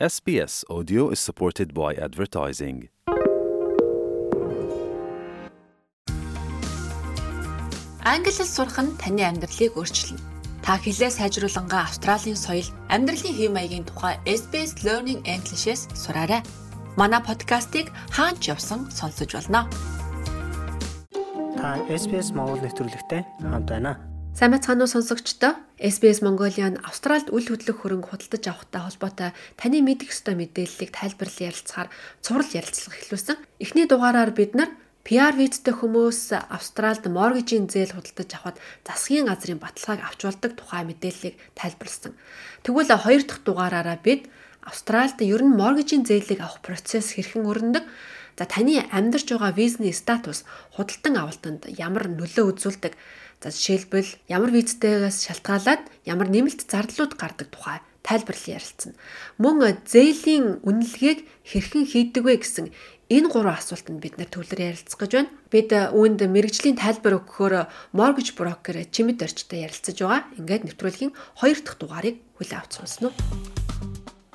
SBS Audio is supported by advertising. Англи хэл сурах нь таны амьдралыг өөрчилнө. Та хэлээ сайжруулангаа Австралийн соёл, амьдралын хэв маягийн тухай SBS Learning English-с сураарай. Манай подкастыг хаач явсан сонсож болно. Та SBS Монгол нэвтрүүлэгтэй хамт байна. Сайн бацхан уу сонсогчдоо SBS Mongolian Австральд үл хөдлөх хөрөнгө худалдаж авахтай холбоотой таны мэдих ёстой мэдээллийг тайлбарлан ярилцахаар цуврал ярилцлага эхлүүлсэн. Эхний дугаараар бид нар PR визтэй хүмүүс Австральд моргижийн зээл худалдаж авахд засгийн газрын баталгааг авч болдог тухай мэдээллийг тайлбарлсан. Тэгвэл хоёр дахь дугаараараа бид Австральд ер нь моргижийн зээлийг авах процесс хэрхэн өрнөдөг За таны амьдарч байгаа визний статус худалдан авалтанд ямар нөлөө үзүүлдэг За жишээлбэл ямар визтэйгээс шалтгаалаад ямар нэмэлт зардлууд гардаг тухай тайлбарлан ярилцсан. Мөн зээлийн үнэлгээг хэрхэн хийдэг вэ гэсэн энэ гурван асуултанд бид нэр төвлөр ярилцах гэж байна. Бид үүнд мэрэгжлийн тайлбар өгөхөөр mortgage broker чимэд орчтой ярилцаж байгаа. Ингээд нэвтрүүлгийн хоёр дахь дугаарыг хүлээн авч сонсно.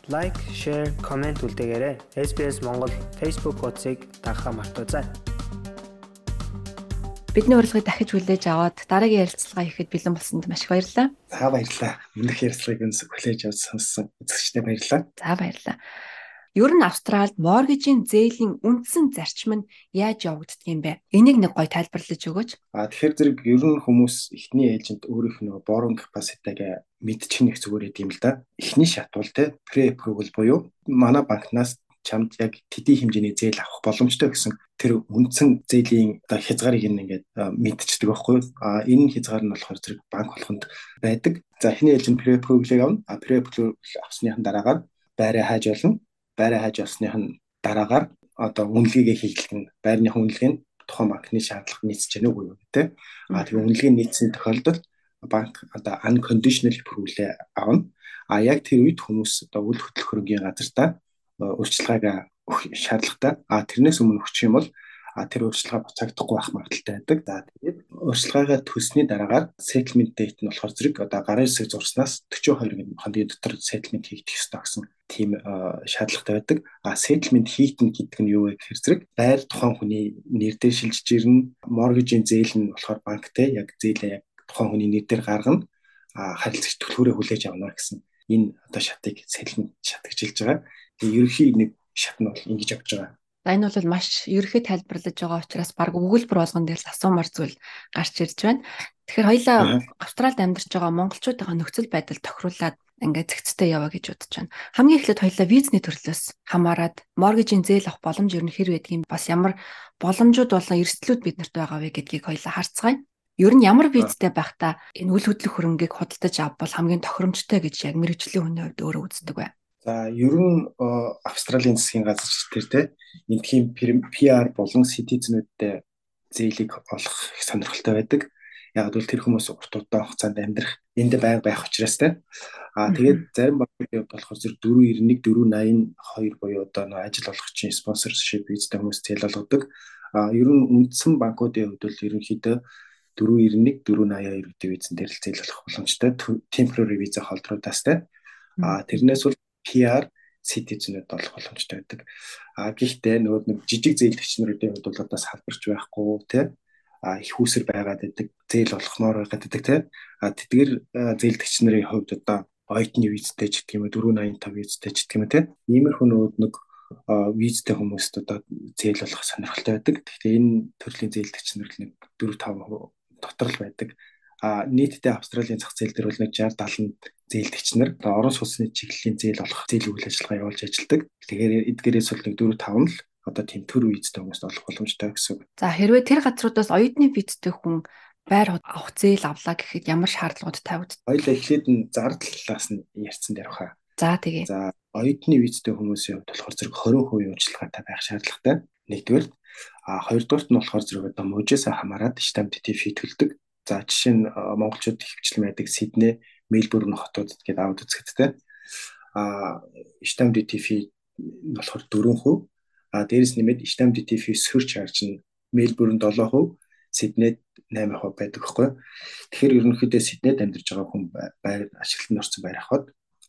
Лайк, share, comment үлдээгээрэй. SBS Монгол Facebook хуудсыг дагахаа мартаоцай. Бидний урилгыг дахиж хүлээж аваад дараагийн ярилцлага хийхэд бэлэн болсонд маш их баярлалаа. За баярлалаа. Өмнөх ярилцлагыг өнс хүлээж авч сонссон үзэгчдэд баярлалаа. За баярлалаа. Ер нь Австралид моргижийн зээлийн үндсэн зарчим нь яаж явагддаг юм бэ? Энийг нэг гоё тайлбарлаж өгөөч. А тэгэхээр зэрэг ер нь хүмүүс эхний ээлжинд өөрийнх нь борон capacity-г мэдчих нэг зүгээр юм л да. Эхний шатвал те pre-approval буюу манай банкнаас чамд яг тэдний хэмжээний зээл авах боломжтой гэсэн тэр үндсэн зээлийн оо хязгаарыг ингээд мэдчихдэг байхгүй юу? А энэ хязгаар нь болохоор зэрэг банк болохонд байдаг. За эхний ээлжинд pre-approval-ыг авна. А pre-approval авсныхан дараагаар байраа хайж болно. Байраа хайж авсных нь дараагаар одоо үнэлгээгээ хийгдэлтэн байрныхан үнэлгээ нь тухайн банкны шаардлага нийцэж үгүй юу гэдэг. А тэгээ үнэлгээ нийцсэн тохиолдолд банк одоо unconditional approval авна. А яг тэр үед хүмүүс одоо үл хөдлөх хөрөнгийн газартаа өөрчилгааг өгөх шаардлагатай. А тэрнээс өмнө өгчих юм бол а тэр өөрчлөлгөө буцаагдахгүй байх магадaltaй байдаг. За тэгээд өөрчлөлгөөгаа төсний дараагаар settlement date нь болохоор зэрэг одоо гарын хэсэг зурснаас 42 хоногийн дотор settlement хийгдэх ёстой гэсэн тийм шаардлагатай байдаг. А settlement хийтэн гэдэг нь юу вэ гэхээр зэрэг байр тухайн хүний нэрээр шилжиж ирнэ. Mortgage-ийн зээл нь болохоор банктэй яг зээлээ яг тухайн хүний нэр дээр гаргана. А харилцагч төлхөөрөө хүлээж авна гэсэн энэ одоо шатыг settlement шат гэж хэлж байгаа. Тэгээ ерөнхий нэг шат нь бол ингэж явж байгаа. За энэ бол маш ерөөхдөө тайлбарлаж байгаа учраас баг өгүүлбэр болгон дээр асуумар зүйл гарч ирж байна. Тэгэхээр хоёлаа Австралид амьдарч байгаа монголчуудын нөхцөл байдал тохируулаад ингээд зэгцтэй яваа гэж бодож байна. Хамгийн эхлээд хоёлаа визний төрлөөс хамаарад моргижийн зээл авах боломж ер нь хэр байдгийг бас ямар боломжууд болон эрсдлүүд биднэрт байгаа вэ гэдгийг хоёлаа харцгаая. Ер нь ямар визтэй байхдаа энэ үл хөдлөх хөрөнгийг худалдаж авах бол хамгийн тохиромжтой гэж яг мэрэгжлийн хүний хувьд өөрөө үздэг бай. За ер нь Австралийн засгийн газар тэр те эндхийн PR болон citizen-үүдтэй зээлийг олох их сонирхолтой байдаг. Яг бол тэр хүмүүс урт удаан хугацаанд амьдрах энд байнга байх учраас те. Аа тэгээд зарим банкны болохоор зэрэг 491 482 буюу одоо нөө ажил олгогчийн спонсоршип визтэй хүмүүс зээл олгодог. Аа ер нь үндсэн банкуудын хувьд бол ерөнхийдөө 491 482 гэдэг визэн дээр л зээл олох боломжтой. Temporary виза холдруудаас те. Аа тэрнээс бол PR citizen-үүд болох боломжтой байдаг. А гэхдээ нөгөө нэг жижиг зээлгчнэрүүдийн хувьд бол одоо салбарч байхгүй тий а их усэр байгаад байдаг зээл болохмоор байгаад байдаг тий а тэдгээр зээлдэгч нарын хувьд одоо ойтны визтэй ч гэх юм уу 485 визтэй ч гэх юм уу тий иймэрхүү нэг визтэй хүмүүст одоо зээл болох сонирхолтой байдаг. Тэгэхээр энэ төрлийн зээлдэгч нар нэг 4 5% дотор л байдаг. А нийтдээ Австралийн зах зээл дээр бол нэг 60 70 зээлдэгч нар орон сууцны чиглэлийн зээл олох зээл үйл ажиллагаа явуулж ажилладаг. Тэгэхээр эдгээрээс бол нэг 4 5 л одоо тийм төр визтэй хүмүүст олох боломжтой гэсэн үг. За хэрвээ тэр газруудаас оюутны визтэй хүн байр авах зээл авлаа гэхэд ямар шаардлагууд тавигд? Хоёлаа эхлээд нь зардлаас нь ярьсан дээр баха. За тэгээ. За оюутны визтэй хүмүүсийн хувьд болохоор зэрэг 20% уучлалгаатай байх шаардлагатай. Нэгдүгээр а хоёрдугаарт нь болохоор зэрэг одоо мужээсээ хамаарат штамп фи төлдөг. За жишээ нь монголчууд хөвчлэн байдаг Сидней, Мельбурн хотууд гэдэг аваад үзэхтэй. А штамп нь болохоор 4%. А дээрэс нэмээд штамп DTF surcharge нь Мельбурн 7%, Сиднейд 8% байдаг байхгүй. Тэгэхээр ерөнхийдөө Сиднейд амьдарч байгаа хүн байр ашиглалтанд орсон байр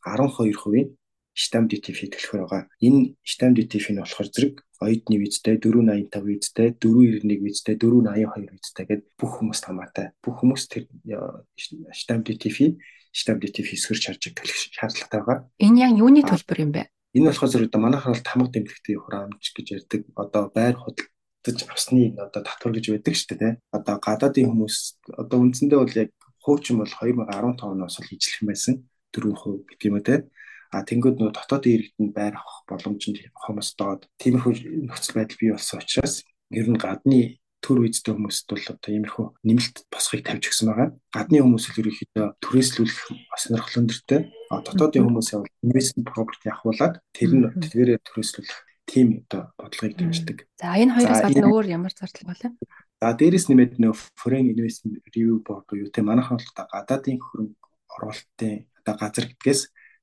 12%-ийн stamp duty fee төлөхөр байгаа. Энэ duty fee нь болохоор зэрэг оюутны визтэй 485 визтэй 491 визтэй 482 визтэй гэдэг бүх хүмүүст хамаатай. Бүх хүмүүс тэр fee stamp duty fee сөрч харж төлөх шаардлагатай байгаа. Энэ яг юуны төлбөр юм бэ? Энэ болохоор зэрэг одоо манайхаар бол тамга тэмдэгтэй хураамж гэж ярьдаг. Одоо байр худалдаж авсны одоо татвар гэж байдаг шүү дээ. Одоо гадаадын хүмүүс одоо үндсэндээ бол яг хуучин бол 2015 оноос л ижлэх байсан 4% гэдэг юм те. А тэнгууд нөө дотоодын иргэдэнд байр авах боломжинд хомос доод тиймэрхүү нөхцөл байдал бий болсон учраас ер нь гадны төр үедтэй хүмүүст бол одоо иймэрхүү нэмэлт босхийг тавьж өгсөн байгаа. Гадны хүмүүс л ерөнхийдөө түрээслүүлэх сонирхол өндөртэй. Дотоодын хүмүүсээ бол investment property авахуулаад тэр нь тэрээрээ түрээслүүлэх тийм одоо бодлогыг дэмждэг. За энэ хоёроос гадна өөр ямар зардал байна? За дээрэс нэмээд нөө foreign investment review board буюу тэ манайхан бол гадаадын хөрөнгө оруулалтын одоо газар гэдгээс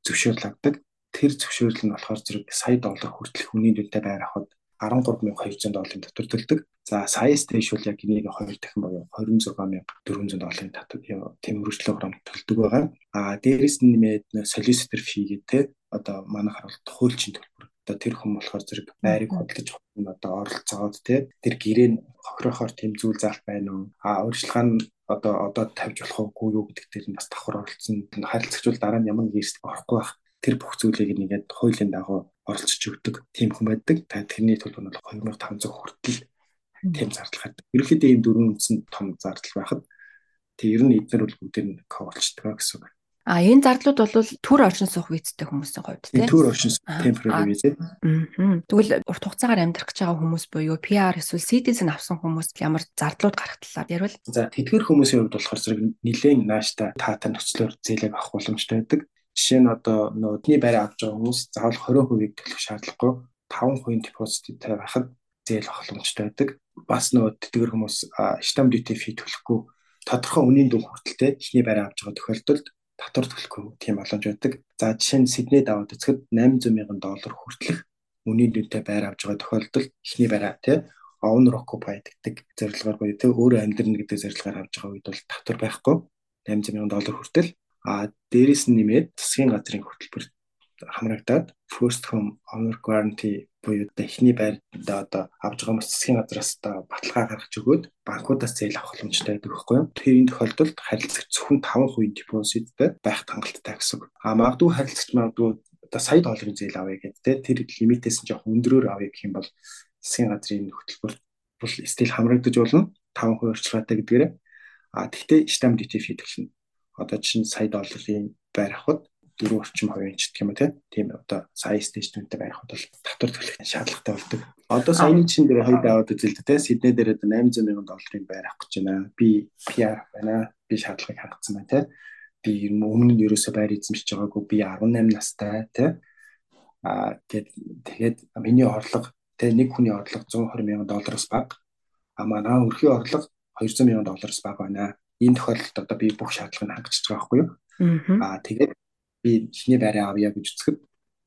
зөвшөөрлөгдөг. Тэр зөвшөөрөл нь болохоор зэрэг сая доллар хүртэлх үнийн дүнтэй байр авахд 13200 долларын татвар төлдөг. За саяас дээш бол яг энийг 2 дахин боёо 26400 долларын татвар тийм өргөжлөө хурам төлдөг байгаа. А дээрэс нь нэмээд solicitor fee гэдэг одоо манайхаар бол тухайлчийн төлбөр. Одоо тэр хүн болохоор зэрэг байрыг хөдөлж одоо оролцоод те тэр гэрээ нь хохирохоор тийм зүйл заалт байна уу? А урьдчилгаа нь одоо одоо тавьж болох уу юу гэдэг дээр нь бас давхар оролцсон. Харилцагч бол дараа нь ямар нэг эрсдэл орохгүй байх тэр бүх зүйлийг нэгээд хуулийн дагуу оролцож өгдөг тийм хүн байдаг. Та тэрний төлөв нь бол 2500 хүртэл тийм зардал гардаг. Ерөнхийдөө ийм дөрвөн үндсэн том зардал байхад тэг ер нь эдгээр бол бүгд нь ковлчдаг гэсэн үг. А энэ зардлууд бол төр оршин суух визтэй хүмүүсийн хувьд тийм. Төр оршин temporary. Аа. Тэгвэл урт хугацаагаар амьдрах гэж байгаа хүмүүс буюу PR эсвэл citizen авсан хүмүүс ямар зардлууд гарах талаар ярил. За тэдгэр хүмүүсийн хувьд болохоор зэрэг нэлээд нааштай таатай нөхцлөөр зээлэг авах боломжтой байдаг. Жишээ нь одоо нөөдний байр авч байгаа хүмүүс заавал 20% төлөх шаардлагагүй 5% депозиттэй байхад зээл авах боломжтой байдаг. Бас нөө тэтгэр хүмүүс stamp duty fee төлөхгүй тодорхой үнийн дүн хүртэлтэй ихний байр авч байгаа тохиолдолд татвар төлөхгүй тийм боломж байдаг. За жишээ нь Сиднейд аваад үзэхэд 800 мянган доллар хүртэлх үнийн дүнтэй байр авч байгаа тохиолдолд ихний байраа тий owner occupy гэдэг зорилгоор буюу тий. Өөрөө амьдрна гэдэг зорилгоор авч байгаа үед бол татвар байхгүй. 800 мянган доллар хүртэл. А дээрэс нь нэмээд засгийн газрын хөтөлбөр хамрагдаад first home owner guarantee буюу эхний байранд одоо авж байгаа хүмүүс засгийн газраас одоо баталгаа гаргаж өгөөд банкудаас зээл авах боломжтой байдаг байхгүй юу. Тэр энэ тохиолдолд харилцагч зөвхөн 5% депозиттэй байх хангалттай гэсэн үг. А магадгүй харилцагч магадгүй одоо сая долларын зээл авъя гэдэг те тэр лимитээс нь жоох өндөрөөр авъя гэх юм бол засгийн газрын хөтөлбөр бол стил хамрагдаж болно 5% орчилгаатай гэдгээрээ. А тэгтээ stamp duty fee төлнө одоо чинь сая долларын байр авахд дөрөв орчим хувийн ч гэх юм уу тийм одоо сая стейжнүүдтэй байр авахд бол татвар төлөх шаардлагатай болдог. Одоо саяны чинь дээр хоёул аваад үзэл тэ Сидней дээр одоо 800 сая долларын байр авах гэж байна. Би PR байна. Би шаардлагыг хангацсан байна те. Би өмнө нь ерөөсөө байр эзэмшиж байгаагүй. Би 18 настай те. Аа тэгээд миний орлого тэ нэг хүний орлого 120 сая доллараас бага. А манай өрхийн орлого 200 сая доллараас бага байна энэ тохиолдолд одоо би бүх шаардлагыг хангаж байгаа байхгүй юу. Аа тэгээд би эхний байраа авъя гэж үзэхэд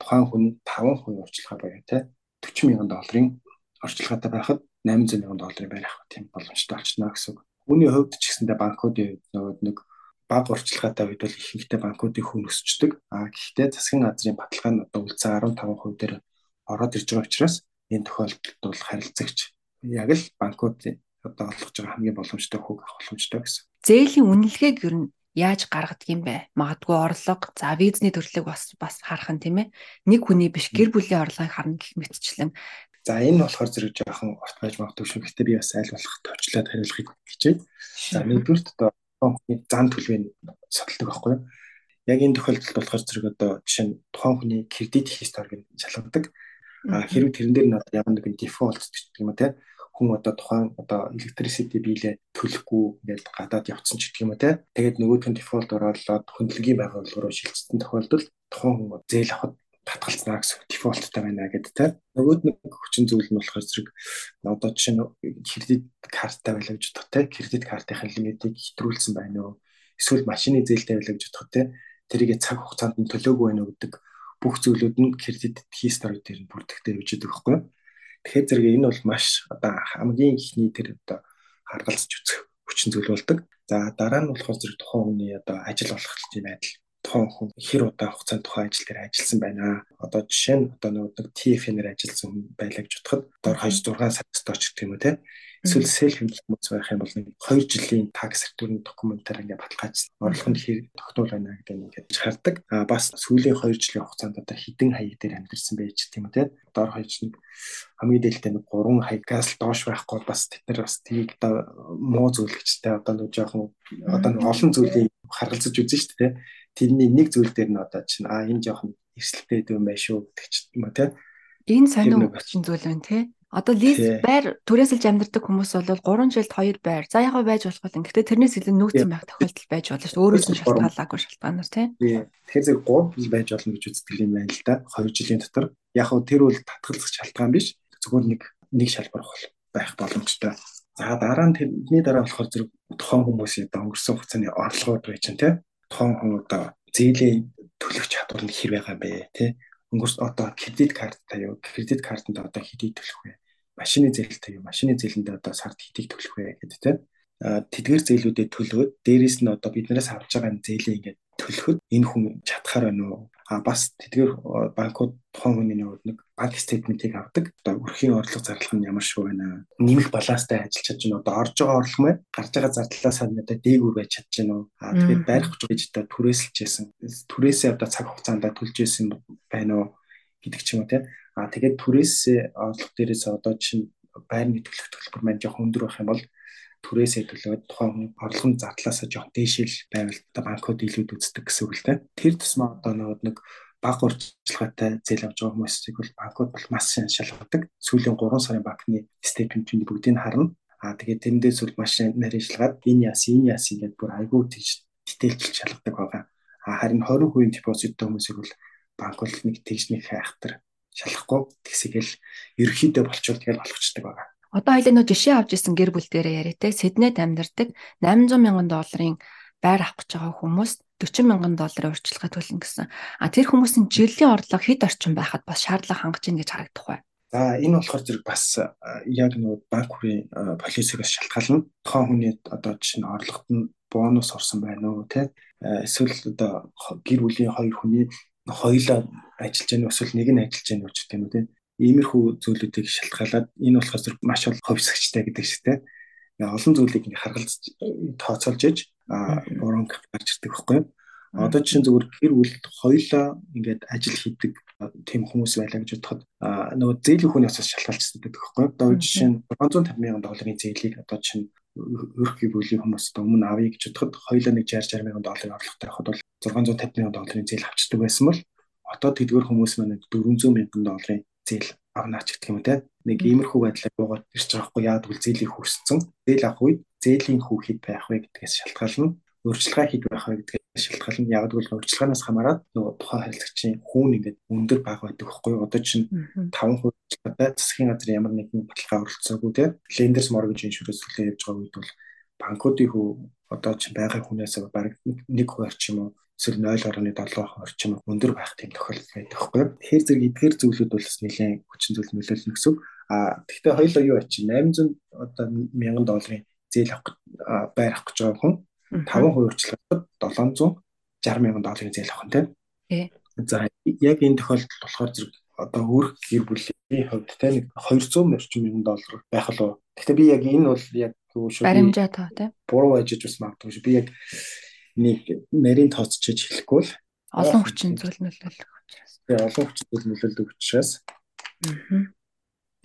тухайн хүн 5% орчилгаа боёо те 40 мянган долларын орчилгаатай байхад 800 мянган долларын байр авах тийм боломжтой болчихно гэсэн үг. Үүний хувьд ч гэсэндээ банкуудын нөгөө нэг бага орчилгаатай үед бол ихэнхдээ банкуудын хүн өсчдөг. Аа гэхдээ засгийн газрын баталгаа нь одоо үлцэн 15% дээр ороод ирж байгаа учраас энэ тохиолдолд бол харилцагч яг л банкуудын одоо олгож байгаа хамгийн боломжтой хүүг авах боломжтой гэсэн зээлийн үнэлгээг ер нь яаж гаргадаг юм бэ? Магадгүй орлого, за визний төрлийг бас бас харах нь тийм ээ. Нэг хүний биш гэр бүлийн орлогыг харна гэх мэтчлэн. За энэ болохоор зэрэг жоохон урт байж магадгүй шүү. Гэхдээ би бас аль болох товчлоод хариулахыг хичээе. За нэгдүгürt одоо хүний зан төлөвийг судалдаг байхгүй юу? Яг энэ тохиолдолд болохоор зэрэг одоо жишээ нь тухайн хүний кредит историйг шалгадаг. А хэрвээ тэрэн дээр нь одоо ямар нэгэн дефолт гэдэг юм уу те хүн одоо тухайн одоо electricity бийлээ төлөхгүй ингээд гадаад явцсан ч гэх юм уу те. Тэгээд нөгөөх нь default оролцоод хөндлөгийн байгууллага руу шилжсэн тохиолдолд тухайн хүн зээл авахд татгалцнаа гэсэн дефолттай байна гэдэг те. Нөгөөд нэг хүчин зүйл нь болохоор зэрэг одоо жишээ нь кредит карттай байлаа гэж бодох те. Кредит картын лимитийг хэтрүүлсэн байна уу? Эсвэл машины зээлтэй байлаа гэж бодох те. Тэрийг цаг хугацаанд нь төлөөгүй байна уу гэдэг бүх зүйлүүд нь кредит history дээр нь бүрдэгтэй явж байгаа байхгүй юу? Тэгэхээр зэрэг энэ бол маш одоо хамгийн ихний тэр одоо харгалзаж үзэх хүчин зүйл болдог. За дараа нь болохоор зэрэг тухайн хүний одоо ажил олгохлын байдал тухайн хүн хэр удаан хугацаанд тухайн ажил дээр ажилласан байна. Одоо жишээ нь одоо нэг TF-нээр ажилласан хүн байлаа гэж бодоход дор хаяж 6 саrast очт юм уу те. Эсвэл self employed хүмүүс байх юм бол нэг 2 жилийн tax return документаар ингээд баталгааж орлого нь хэр тогтмол байна гэдэг нь ингээд хардаг. А бас сүүлийн 2 жилийн хугацаанд одоо хідэн хаяг дээр амьдэрсэн байж тийм үү те. Дор хаяж нэг хамгийн дээлтэй нэг 3 хаягаас л доош байхгүй бас тэд нар бас тийг одоо муу зөвлөгчтэй одоо нэг жоохон одоо нэг олон зүйлийг харгалзаж үзэн шүү дээ тэрний нэг зүйл дээр нь одоо чинь а энэ жоохон эрсдэлтэй юм байна шүү гэдэг ч юм уу те. Энэ сонин хүчин зүйл байна те. Одоо лиз байр түрээсэлж амьдардаг хүмүүс бол 3 жилд 2 байр. За яг байж болох бол гэхдээ тэрнээс илүү нөөцөн байх тохиолдол байж болно шүү. Өөрөөс нь шалтгаалаагүй шалтгаанаар тийм. Тэгэхээр зэрэг 3 жил байж болно гэж үздэг юм байна л да. 2 жилийн дотор. Яг хөө тэр бол татгалзах шалтгаан биш. Зөвхөн нэг нэг шалбар байх боломжтой. За дараа нь тэрний дараа болохоор зэрэг тухайн хүмүүсийн одоо өнгөрсөн хугацааны орлогууд байж чинь тийм тоон хүн одоо зээлийн төлөх чадвар нь хэр байгаа бэ тий өнгөрс одоо кредит карттай юу? Кредит картанд одоо хэдий төлөх вэ? Машины зээлтэй юу? Машины зээлэндээ одоо сард хэдий төлөх вэ гэдэг тий тэдгээр зээлүүдэд төлөөд дээрэс нь одоо биднээс авч байгаа зээлээ ингээд төлөхөд энэ хүн чадхаар байна уу а бас тэдгээр банкуд тухайн хүний хувьд нэг банк стейтментийг авдаг. Одоо өрхийн орлого зарлах нь ямар шүү байна. Нэмэх баланстай ажиллаж чадж байна. Одоо орж байгаа орлого мэ гарч байгаа зардлаас надад дээгүүр байж чадж байна? А тэгээд байрах гэж гэж одоо түрээсэлжсэн. Түрээсээ одоо цаг хугацаанд төлж исэн байна уу гэдэг ч юм уу тийм. А тэгээд түрээсээ орлого дээрээс одоо чинь байрны төлөх төлбөр маань жоох өндөр байх юм бол түрээсээ төлөөд тухайн орлогын зардлаасаа жоох дээшил байвал одоо банкуд илүү үздэг гэсэн үг л дээ. Тэр тусмаа одоо нэг баг урьдчилгаатай зээл авч байгаа хүмүүсийг бол банкуд бол маш шалгадаг. Сүүлийн 3 сарын банкны стейтментийг бүгдийг харна. Аа тэгээд тэрэндээс бол маш нарийн шалгаад энэ яас энэ яас ингээд бүр айгүй тэгж дэтэлж шалгадаг байгаа. Аа харин 20% депозиттэй хүмүүсийг бол банк бол нэг тэгж нэг хайхтар шалахгүй тэгсгээл ерөөхдөө болчвол тэгэл болгочдөг байгаа. Одоо хоёлаа нөө жишээ авч исэн гэр бүл дээрээ яриатай Сиднейд амьдардаг 800 мянган долларын байр авах гэж байгаа хүмүүс 40 мянган долларын урьдчилгаа төлнө гэсэн. А тэр хүмүүсийн жилийн орлого хэд орчим байхад бас шаардлага хангаж ийн гэж харагдах бай. За энэ болохоор зэрэг бас яг нөгөө банк бүрийн полисигоос шалтгаална. Тухайн хүний одоо жишээ нь орлогот нь бонус орсон байна уу те эсвэл одоо гэр бүлийн хоёр хүний хоёулаа ажиллаж байгаа нь эсвэл нэг нь ажиллаж байгаа нь ч гэх юм уу те иймэрхүү зүйлүүдийг шалтгаалаад энэ болохоор зэрэг маш ол ховсгчтай гэдэг шигтэй олон зүйлийг ингээ харгалж тооцоолж иж буруу гарч ирдэг байхгүй юу? Одоо чинь зүгээр гэр бүл хоёлаа ингээд ажил хийдэг тийм хүмүүс байлаа гэж бодоход нөгөө зээлийн хүнээс бас шалтгаалжсан гэдэг байхгүй юу. Одоо жишээ нь 650 сая долларын зээлийг одоо чинь өрх гэр бүлийн хүмүүс одоо өмнө авъя гэж бодоход хоёлаа нэг 60 60 сая долларын орлоготой байхад бол 650 сая долларын зээл авчдаг байсан бол одоо тэдгээр хүмүүс маань 400 сая долларын зээл авнаач гэх юм те нэг иймэрхүү байдлаар буугаад ирж байгаа хгүй яад бол зээлийн хүрсцэн зээл авах үед зээлийн хүүхэд байх вэ гэдгээс шалтгаална. Урьдчилгаа хийх байх вэ гэдгээс шалтгаална. Яг бол урьдчилгаанаас хамаарат нөгөө тухайн харилцагчийн хүүн ингээд өндөр бага байдаг хгүй одоо чинь 5% урьдчилгаатай засгийн газар ямар нэгэн баталгаа оролцоогүй те лендерс моргэж иншүрэнс төлөө явж байгаа үед бол банкуудын хүү одоо чинь байгаа хүнээс бараг 1% орчим уу эсвэл 0.7 орчим өндөр байх тийм тохиолдол байдаг хгүй. Тэгэхээр зэрэг эдгээр зүйлүүд бол нэлээд хүчин зүйл нөлөөлнө гэсэн. А тэгвэл хоёулаа юу ачи 800 одоо мянган долларын зээл авах байр авах гэж байгаа хүн 5% урьдчилгад 760 мянган долларын зээл авах нь тийм. За яг энэ тохиолдолд болохоор зэрэг одоо өөр гэр бүлийн хувьд те нэг 200 орчим мянган доллар байх болов. Гэхдээ би яг энэ бол яг шүү. Баримжаа тоо тийм. Буруу ажиж бас магадгүй шүү. Би яг нэг нарийн тооцчиж хэлэхгүй л олон хүчин зүйл нөлөөлөх учраас. Тэгээ олон хүчин зүйл нөлөөлдөг учраас. Аа.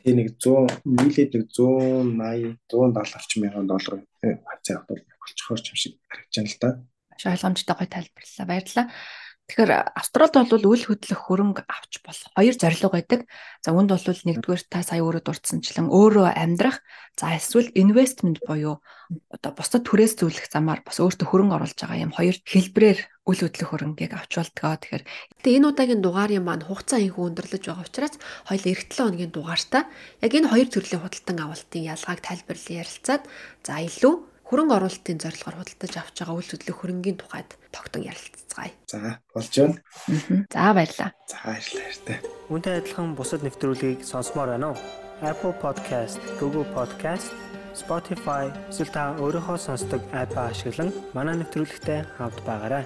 Тэгээ нэг 100 нийлээд нэг 180 170 орчим мянган доллар хацаа авах болчихоор ч юм шиг харагдаж байна л да. Маш ойлгомжтой гой тайлбарлалаа. Баярлалаа. Тэгэхээр Австралид бол үл хөдлөх хөрөнгө авч болох хоёр зорилго байдаг. За үүнд бол нэгдүгээр та сая өөрөө дурдсанчлан өөрөө амьдрах, за эсвэл investment буюу одоо бусдад түрээс зөвлөх замаар бас өөртөө хөрөнгө оруулж байгаа юм хоёр хэлбрээр үл хөдлөх хөрөнгийг авч болтгоо. Тэгэхээр тэгээ энэ удаагийн дугаарын маань хугацаа инхүү өндөрлөж байгаа учраас хоёул эх 7 хоногийн дугаартаа яг энэ хоёр төрлийн худалдан авалтын ялгааг тайлбарлан ярилцаад за илүү хөрөнгө оруулалтын зорилгоор худалдаж авч байгаа үйл хөдлөх хөрөнгийн тухайд тогтон ярилцгаая. За болж байна. За баярлалаа. За баярлалаа баяртай. Үүнтэй адилхан бусад нэвтрүүлгийг сонсомоор байна уу? Apple Podcast, Google Podcast, Spotify эсвэл та өөрийнхөө сонсдог апп ашиглан манай нэвтрүүлэгтэй хавд байгаарай.